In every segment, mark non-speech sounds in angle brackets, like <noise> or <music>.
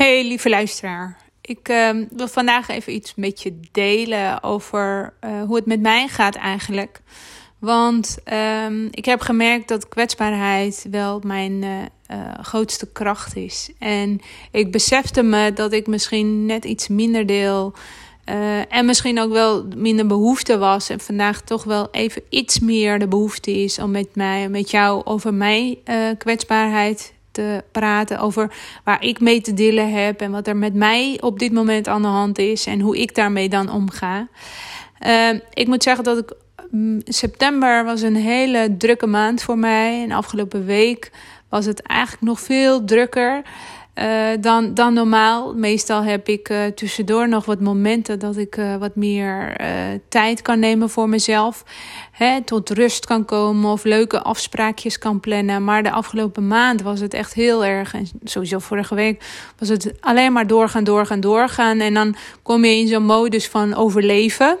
Hey lieve luisteraar. Ik uh, wil vandaag even iets met je delen over uh, hoe het met mij gaat eigenlijk. Want um, ik heb gemerkt dat kwetsbaarheid wel mijn uh, grootste kracht is. En ik besefte me dat ik misschien net iets minder deel. en misschien ook wel minder behoefte was. En vandaag toch wel even iets meer de behoefte is om met mij, met jou over mijn kwetsbaarheid te praten over waar ik mee te dealen heb en wat er met mij op dit moment aan de hand is en hoe ik daarmee dan omga. Uh, ik moet zeggen dat ik mm, september was een hele drukke maand voor mij en afgelopen week was het eigenlijk nog veel drukker. Uh, dan, dan normaal. Meestal heb ik uh, tussendoor nog wat momenten dat ik uh, wat meer tijd kan nemen voor mezelf. Hè, tot rust kan komen of leuke afspraakjes kan plannen. Maar de afgelopen maand was het echt heel erg. En sowieso vorige week was het alleen maar doorgaan, doorgaan, doorgaan. En dan kom je in zo'n modus van overleven.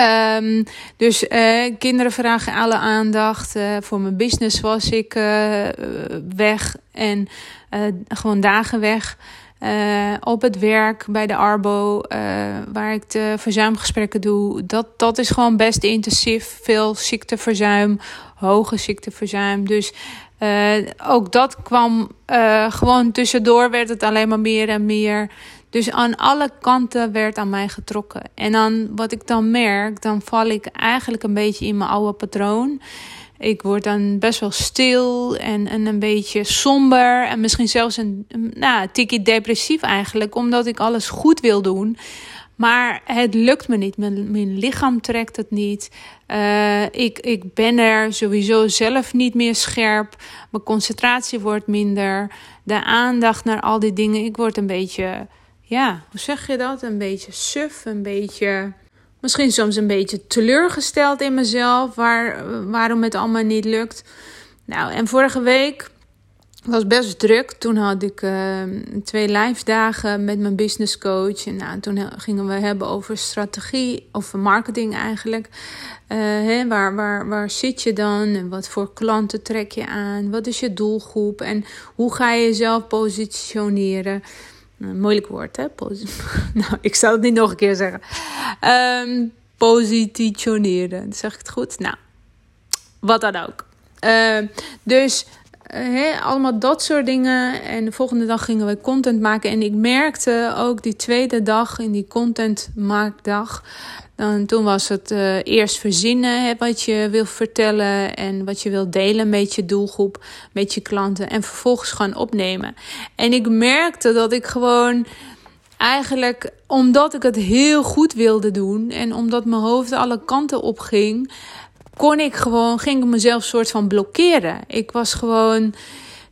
Um, dus uh, kinderen vragen alle aandacht. Uh, voor mijn business was ik uh, weg en gewoon dagen weg. op het werk bij de Arbo, waar ik de verzuimgesprekken doe. Dat, dat is gewoon best intensief. Veel ziekteverzuim, hoge ziekteverzuim. Dus ook dat kwam gewoon tussendoor, werd het alleen maar meer en meer. Dus aan alle kanten werd aan mij getrokken. En dan wat ik dan merk, dan val ik eigenlijk een beetje in mijn oude patroon. Ik word dan best wel stil en, en een beetje somber. En misschien zelfs een, nou, tikje depressief eigenlijk. Omdat ik alles goed wil doen. Maar het lukt me niet. Mijn, lichaam trekt het niet. Uh, ik, ik ben er sowieso zelf niet meer scherp. Mijn concentratie wordt minder. De aandacht naar al die dingen. Ik word een beetje ja, hoe zeg je dat? Een beetje suf, een beetje. Misschien soms een beetje teleurgesteld in mezelf, waar, waarom het allemaal niet lukt. Nou, en vorige week was best druk. Toen had ik uh, twee live dagen met mijn business coach. En nou, toen gingen we hebben over strategie, over marketing eigenlijk. Uh, hè, waar, waar, waar zit je dan? En wat voor klanten trek je aan? Wat is je doelgroep? En hoe ga je jezelf positioneren? Een moeilijk woord, hè? <laughs> nou, ik zal het niet nog een keer zeggen. Um, positioneren. Zeg ik het goed? Nou, wat dan ook. Uh, dus uh, allemaal dat soort dingen. En de volgende dag gingen we content maken. En ik merkte ook die tweede dag in die content maakdag dan, toen was het uh, eerst verzinnen wat je wil vertellen en wat je wil delen met je doelgroep, met je klanten. En vervolgens gaan opnemen. En ik merkte dat ik gewoon eigenlijk, omdat ik het heel goed wilde doen en omdat mijn hoofd alle kanten op ging, kon ik gewoon, ging ik mezelf soort van blokkeren. Ik was gewoon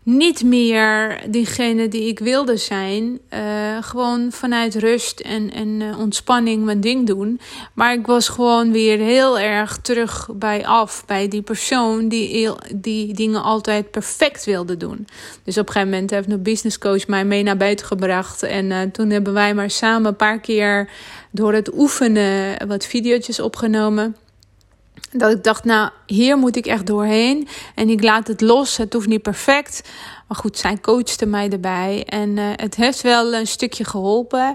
niet meer diegene die ik wilde zijn. Uh, gewoon vanuit rust en, en uh, ontspanning mijn ding doen. Maar ik was gewoon weer heel erg terug bij af. Bij die persoon die, die dingen altijd perfect wilde doen. Dus op een gegeven moment heeft een business coach mij mee naar buiten gebracht. En uh, toen hebben wij maar samen een paar keer door het oefenen wat video's opgenomen. Dat ik dacht, nou, hier moet ik echt doorheen. En ik laat het los. Het hoeft niet perfect. Maar goed, zij coachte mij erbij. En uh, het heeft wel een stukje geholpen.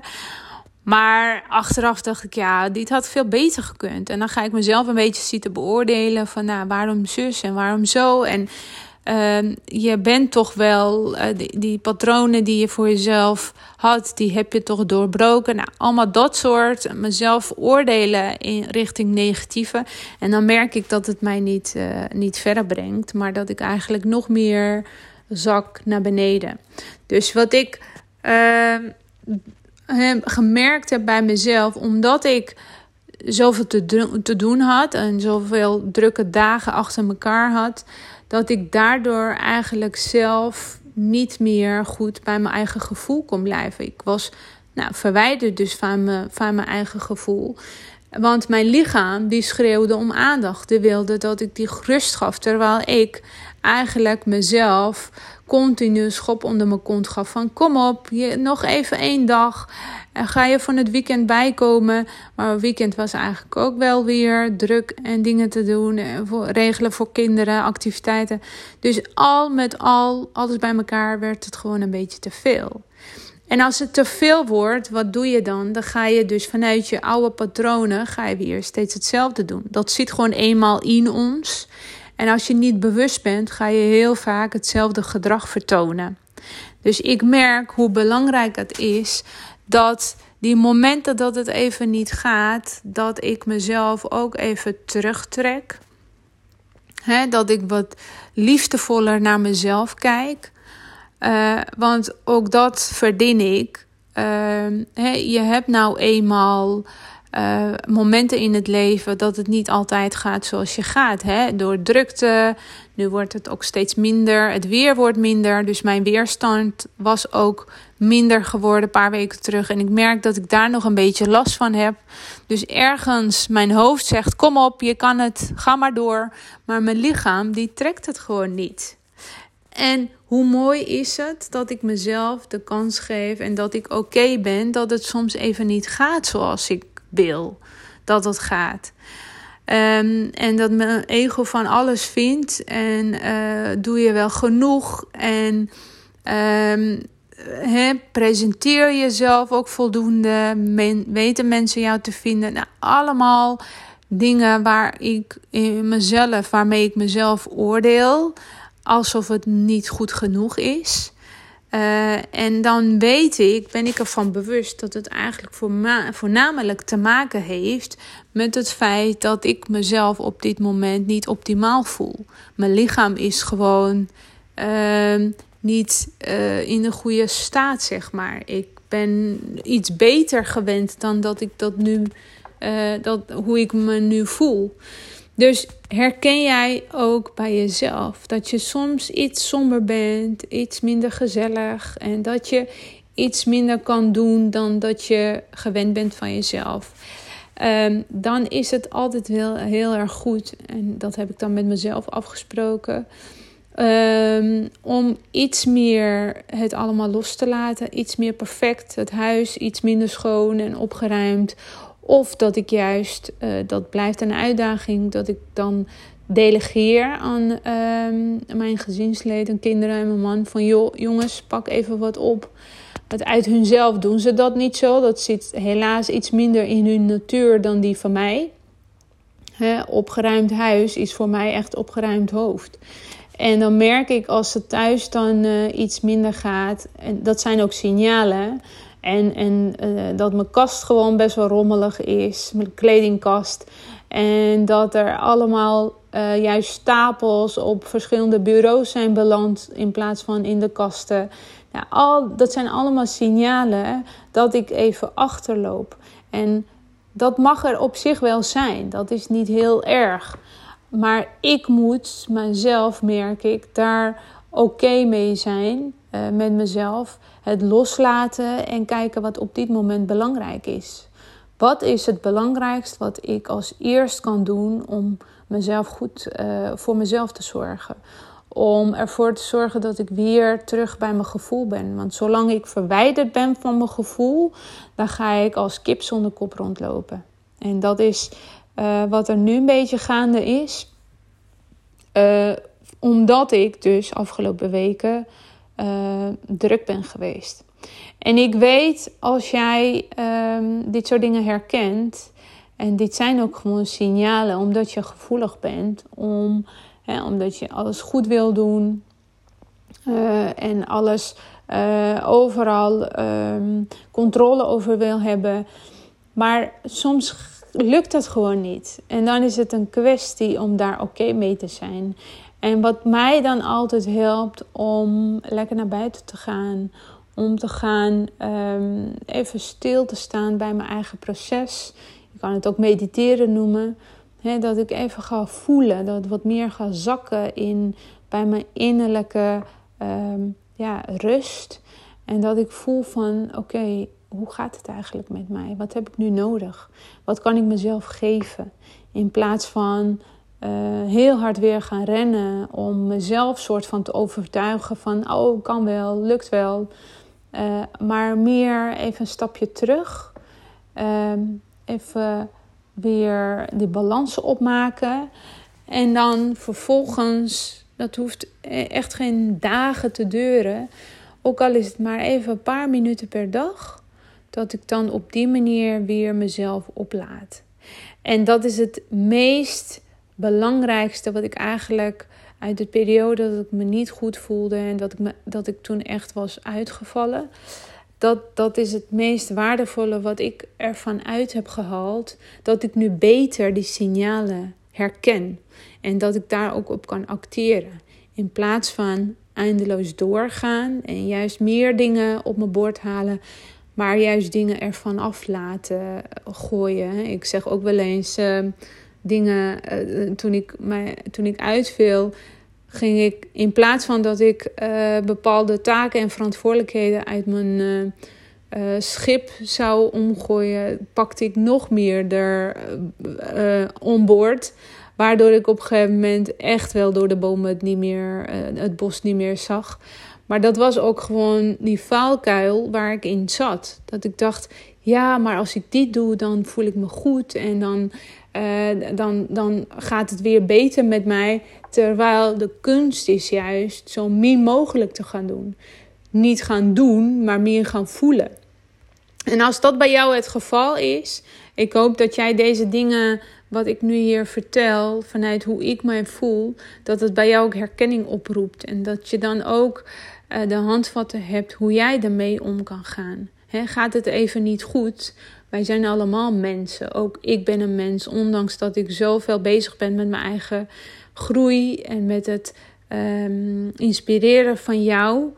Maar achteraf dacht ik, ja, dit had veel beter gekund. En dan ga ik mezelf een beetje zitten beoordelen van, nou, waarom zus en waarom zo. En uh, je bent toch wel, uh, die, die, patronen die je voor jezelf had, die heb je toch doorbroken. Nou, allemaal dat soort, mezelf oordelen in richting negatieve. En dan merk ik dat het mij niet, uh, niet verder brengt, maar dat ik eigenlijk nog meer zak naar beneden. Dus wat ik ehm, gemerkt heb bij mezelf, omdat ik zoveel te, te doen had en zoveel drukke dagen achter elkaar had dat ik daardoor eigenlijk zelf niet meer goed bij mijn eigen gevoel kon blijven. Ik was nou, verwijderd dus van, me, van mijn eigen gevoel. Want mijn lichaam die schreeuwde om aandacht. Die wilde dat ik die rust gaf. Terwijl ik eigenlijk mezelf continu schop onder mijn kont gaf. Van kom op, je, nog even één dag. Ga je van het weekend bijkomen. Maar het weekend was eigenlijk ook wel weer druk en dingen te doen. Regelen voor kinderen, activiteiten. Dus al met al, alles bij elkaar werd het gewoon een beetje te veel. En als het te veel wordt, wat doe je dan? Dan ga je dus vanuit je oude patronen, ga je weer steeds hetzelfde doen. Dat zit gewoon eenmaal in ons. En als je niet bewust bent, ga je heel vaak hetzelfde gedrag vertonen. Dus ik merk hoe belangrijk het is dat die momenten dat het even niet gaat, dat ik mezelf ook even terugtrek. dat ik wat liefdevoller naar mezelf kijk. Uh, want ook dat verdien ik. Uh, je hebt nou eenmaal uh, momenten in het leven dat het niet altijd gaat zoals je gaat. Hè? Door drukte, nu wordt het ook steeds minder. Het weer wordt minder. Dus mijn weerstand was ook minder geworden een paar weken terug. En ik merk dat ik daar nog een beetje last van heb. Dus ergens mijn hoofd zegt: Kom op, je kan het, ga maar door. Maar mijn lichaam, die trekt het gewoon niet. En hoe mooi is het dat ik mezelf de kans geef en dat ik oké ben dat het soms even niet gaat zoals ik wil dat het gaat. Um, en dat mijn ego van alles vindt en uh, doe je wel genoeg en he, presenteer jezelf ook voldoende, Men, weten mensen jou te vinden. Nou, allemaal dingen waar ik in mezelf, waarmee ik mezelf oordeel alsof het niet goed genoeg is. Uh, en dan weet ik, ben ik ervan bewust dat het eigenlijk voornamelijk te maken heeft met het feit dat ik mezelf op dit moment niet optimaal voel. Mijn lichaam is gewoon uh, niet uh, in de goede staat, zeg maar. Ik ben iets beter gewend dan dat ik dat nu, uh, dat, hoe ik me nu voel. Dus herken jij ook bij jezelf dat je soms iets somber bent, iets minder gezellig en dat je iets minder kan doen dan dat je gewend bent van jezelf? Um, dan is het altijd wel heel erg goed, en dat heb ik dan met mezelf afgesproken, um, om iets meer het allemaal los te laten, iets meer perfect, het huis iets minder schoon en opgeruimd of dat ik juist, uh, dat blijft een uitdaging, dat ik dan delegeer aan uh, mijn gezinsleden, kinderen en mijn man. Van joh, jongens, pak even wat op. Het uit hunzelf doen ze dat niet zo. Dat zit helaas iets minder in hun natuur dan die van mij. Opgeruimd huis is voor mij echt opgeruimd hoofd. En dan merk ik als het thuis dan uh, iets minder gaat. En dat zijn ook signalen. En, en uh, dat mijn kast gewoon best wel rommelig is, mijn kledingkast. En dat er allemaal uh, juist stapels op verschillende bureaus zijn beland in plaats van in de kasten. Nou, al, dat zijn allemaal signalen dat ik even achterloop. En dat mag er op zich wel zijn. Dat is niet heel erg. Maar ik moet mezelf, merk ik, daar oké mee zijn uh, met mezelf het loslaten en kijken wat op dit moment belangrijk is. Wat is het belangrijkst wat ik als eerst kan doen om mezelf goed uh, voor mezelf te zorgen? Om ervoor te zorgen dat ik weer terug bij mijn gevoel ben. Want zolang ik verwijderd ben van mijn gevoel, dan ga ik als kip zonder kop rondlopen. En dat is uh, wat er nu een beetje gaande is. Uh, omdat ik dus afgelopen weken uh, druk ben geweest. En ik weet als jij um, dit soort dingen herkent, en dit zijn ook gewoon signalen omdat je gevoelig bent, om, hè, omdat je alles goed wil doen uh, en alles uh, overal um, controle over wil hebben. Maar soms lukt dat gewoon niet. En dan is het een kwestie om daar oké mee te zijn. En wat mij dan altijd helpt om lekker naar buiten te gaan, om te gaan um, even stil te staan bij mijn eigen proces. Je kan het ook mediteren noemen. Dat ik even ga voelen, dat wat meer ga zakken in bij mijn innerlijke um, ja, rust. En dat ik voel van oké, hoe gaat het eigenlijk met mij? Wat heb ik nu nodig? Wat kan ik mezelf geven? In plaats van uh, heel hard weer gaan rennen om mezelf soort van te overtuigen van oh kan wel, lukt wel. Uh, maar meer even een stapje terug. Uh, even weer die balans opmaken. En dan vervolgens, dat hoeft e-, echt geen dagen te duren, Ook al is het maar even een paar minuten per dag, dat ik dan op die manier weer mezelf oplaad. En dat is het meest belangrijkste wat ik eigenlijk uit de periode dat ik me niet goed voelde en dat ik, me, dat ik toen echt was uitgevallen. Dat, dat is het meest waardevolle wat ik ervan uit heb gehaald. Dat ik nu beter die signalen herken. En dat ik daar ook op kan acteren. In plaats van eindeloos doorgaan en juist meer dingen op mijn bord halen. Maar juist dingen ervan af laten gooien. Ik zeg ook wel eens uh, dingen. Uh, toen, ik, mij, toen ik uitviel, ging ik in plaats van dat ik uh, bepaalde taken en verantwoordelijkheden uit mijn schip zou omgooien, pakte ik nog meer er onboord. Waardoor ik op een gegeven moment echt wel door de bomen het, niet meer, het bos niet meer zag. Maar dat was ook gewoon die faalkuil waar ik in zat. Dat ik dacht, ja, maar als ik dit doe, dan voel ik me goed en dan, dan, dan gaat het weer beter met mij. Terwijl de kunst is juist zo min mogelijk te gaan doen. Niet gaan doen, maar meer gaan voelen. En als dat bij jou het geval is, ik hoop dat jij deze dingen, wat ik nu hier vertel, vanuit hoe ik mij voel, dat het bij jou ook herkenning oproept. En dat je dan ook uh, de handvatten hebt hoe jij ermee om kan gaan. gaat het even niet goed? Wij zijn allemaal mensen. Ook ik ben een mens, ondanks dat ik zoveel bezig ben met mijn eigen groei en met het um, inspireren van jou.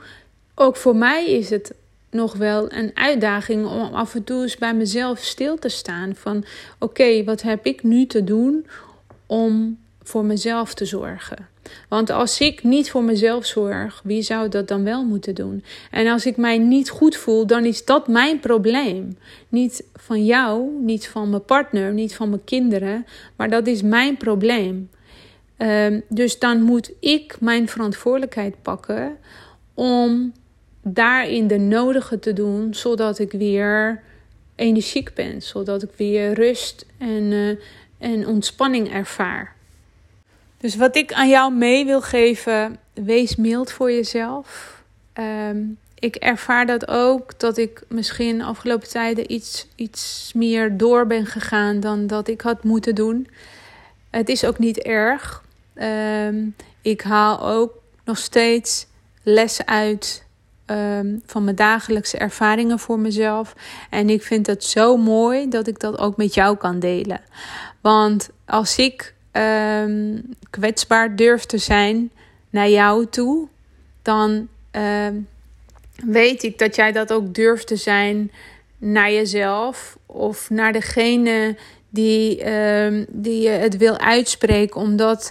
Ook voor mij is het nog wel een uitdaging om af en toe eens bij mezelf stil te staan. Van oké, wat heb ik nu te doen om voor mezelf te zorgen? Want als ik niet voor mezelf zorg, wie zou dat dan wel moeten doen? En als ik mij niet goed voel, dan is dat mijn probleem. Niet van jou, niet van mijn partner, niet van mijn kinderen, maar dat is mijn probleem. Ehm, dus dan moet ik mijn verantwoordelijkheid pakken om daarin de nodige te doen, zodat ik weer energiek ben, zodat ik weer rust en, uh, en ontspanning ervaar. Dus wat ik aan jou mee wil geven, wees mild voor jezelf. Ehm, ik ervaar dat ook, dat ik misschien afgelopen tijden iets, iets meer door ben gegaan dan dat ik had moeten doen. Het is ook niet erg. Ehm, ik haal ook nog steeds lessen uit ehm, van mijn dagelijkse ervaringen voor mezelf. En ik vind het zo mooi dat ik dat ook met jou kan delen. Want als ik um, kwetsbaar durf te zijn naar jou toe, dan weet ik dat jij dat ook durft te zijn naar jezelf of naar degene die, die je het wil uitspreken, omdat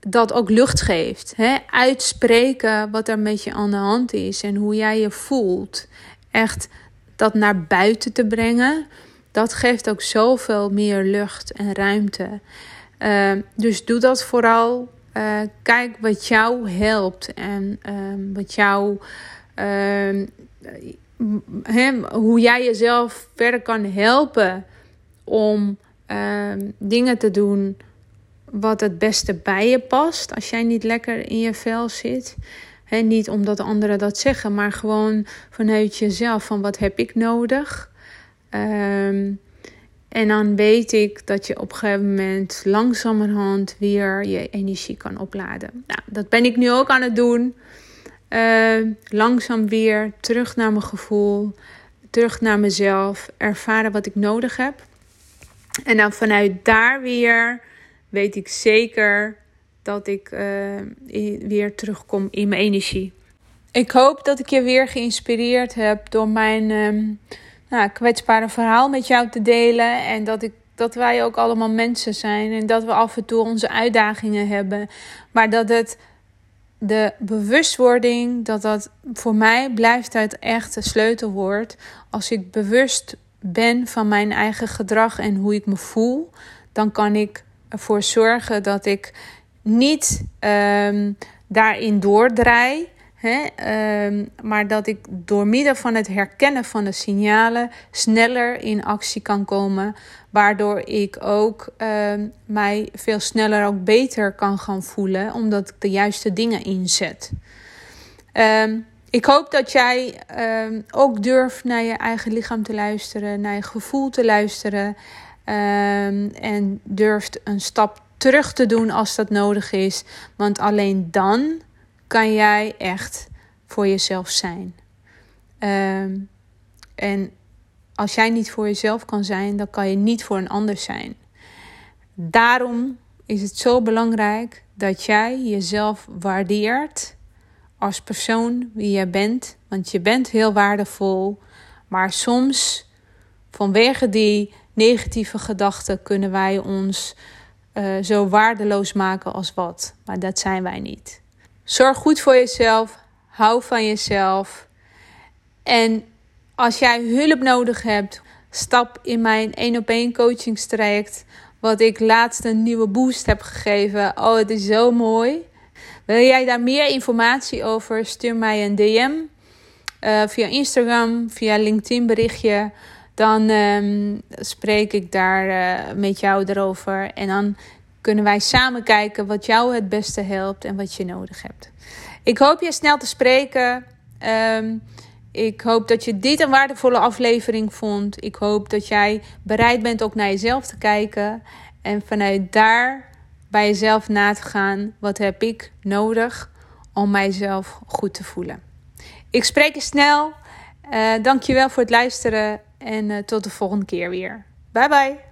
dat ook lucht geeft. Hè? Uitspreken wat er met je aan de hand is en hoe jij je voelt. Echt dat naar buiten te brengen, dat geeft ook zoveel meer lucht en ruimte. Uh, dus doe dat vooral. Uh, kijk wat jou helpt en uh, wat jou. Ehm, hoe jij jezelf verder kan helpen om ehm, dingen te doen wat het beste bij je past. Als jij niet lekker in je vel zit. He, niet omdat anderen dat zeggen, maar gewoon vanuit jezelf van wat heb ik nodig. En dan weet ik dat je op een gegeven moment langzamerhand weer je energie kan opladen. Nou, dat ben ik nu ook aan het doen. Uh, langzaam weer terug naar mijn gevoel, terug naar mezelf, ervaren wat ik nodig heb. En dan vanuit daar weer weet ik zeker dat ik uh, weer terugkom in mijn energie. Ik hoop dat ik je weer geïnspireerd heb door mijn uh, nou, kwetsbare verhaal met jou te delen. En dat, ik, dat wij ook allemaal mensen zijn. En dat we af en toe onze uitdagingen hebben. Maar dat het de bewustwording, dat dat voor mij blijft het echt de sleutelwoord. Als ik bewust ben van mijn eigen gedrag en hoe ik me voel, dan kan ik ervoor zorgen dat ik niet um, daarin doordraai. Hè, um, maar dat ik door middel van het herkennen van de signalen sneller in actie kan komen. Waardoor ik ook um, mij veel sneller ook beter kan gaan voelen. Omdat ik de juiste dingen inzet. Um, ik hoop dat jij ehm, ook durft naar je eigen lichaam te luisteren, naar je gevoel te luisteren. Ehm, en durft een stap terug te doen als dat nodig is. Want alleen dan kan jij echt voor jezelf zijn. Ehm, en als jij niet voor jezelf kan zijn, dan kan je niet voor een ander zijn. Daarom is het zo belangrijk dat jij jezelf waardeert als persoon wie jij bent. Want je bent heel waardevol. Maar soms, vanwege die negatieve gedachten, kunnen wij ons uh, zo waardeloos maken als wat. Maar dat zijn wij niet. Zorg goed voor jezelf. Hou van jezelf. En als jij hulp nodig hebt, stap in mijn 1 op 1 coachingstraject. Wat ik laatst een nieuwe boost heb gegeven. Oh, het is zo mooi. Wil jij daar meer informatie over? Stuur mij een DM uh, via Instagram, via LinkedIn berichtje. Dan um, spreek ik daar uh, met jou erover. En dan kunnen wij samen kijken wat jou het beste helpt en wat je nodig hebt. Ik hoop je snel te spreken. Um, ik hoop dat je dit een waardevolle aflevering vond. Ik hoop dat jij bereid bent ook naar jezelf te kijken. En vanuit daar bij jezelf na te gaan. Wat heb ik nodig om mijzelf goed te voelen? Ik spreek je snel. Uh, dankjewel voor het luisteren. En uh, tot de volgende keer weer. Bye bye.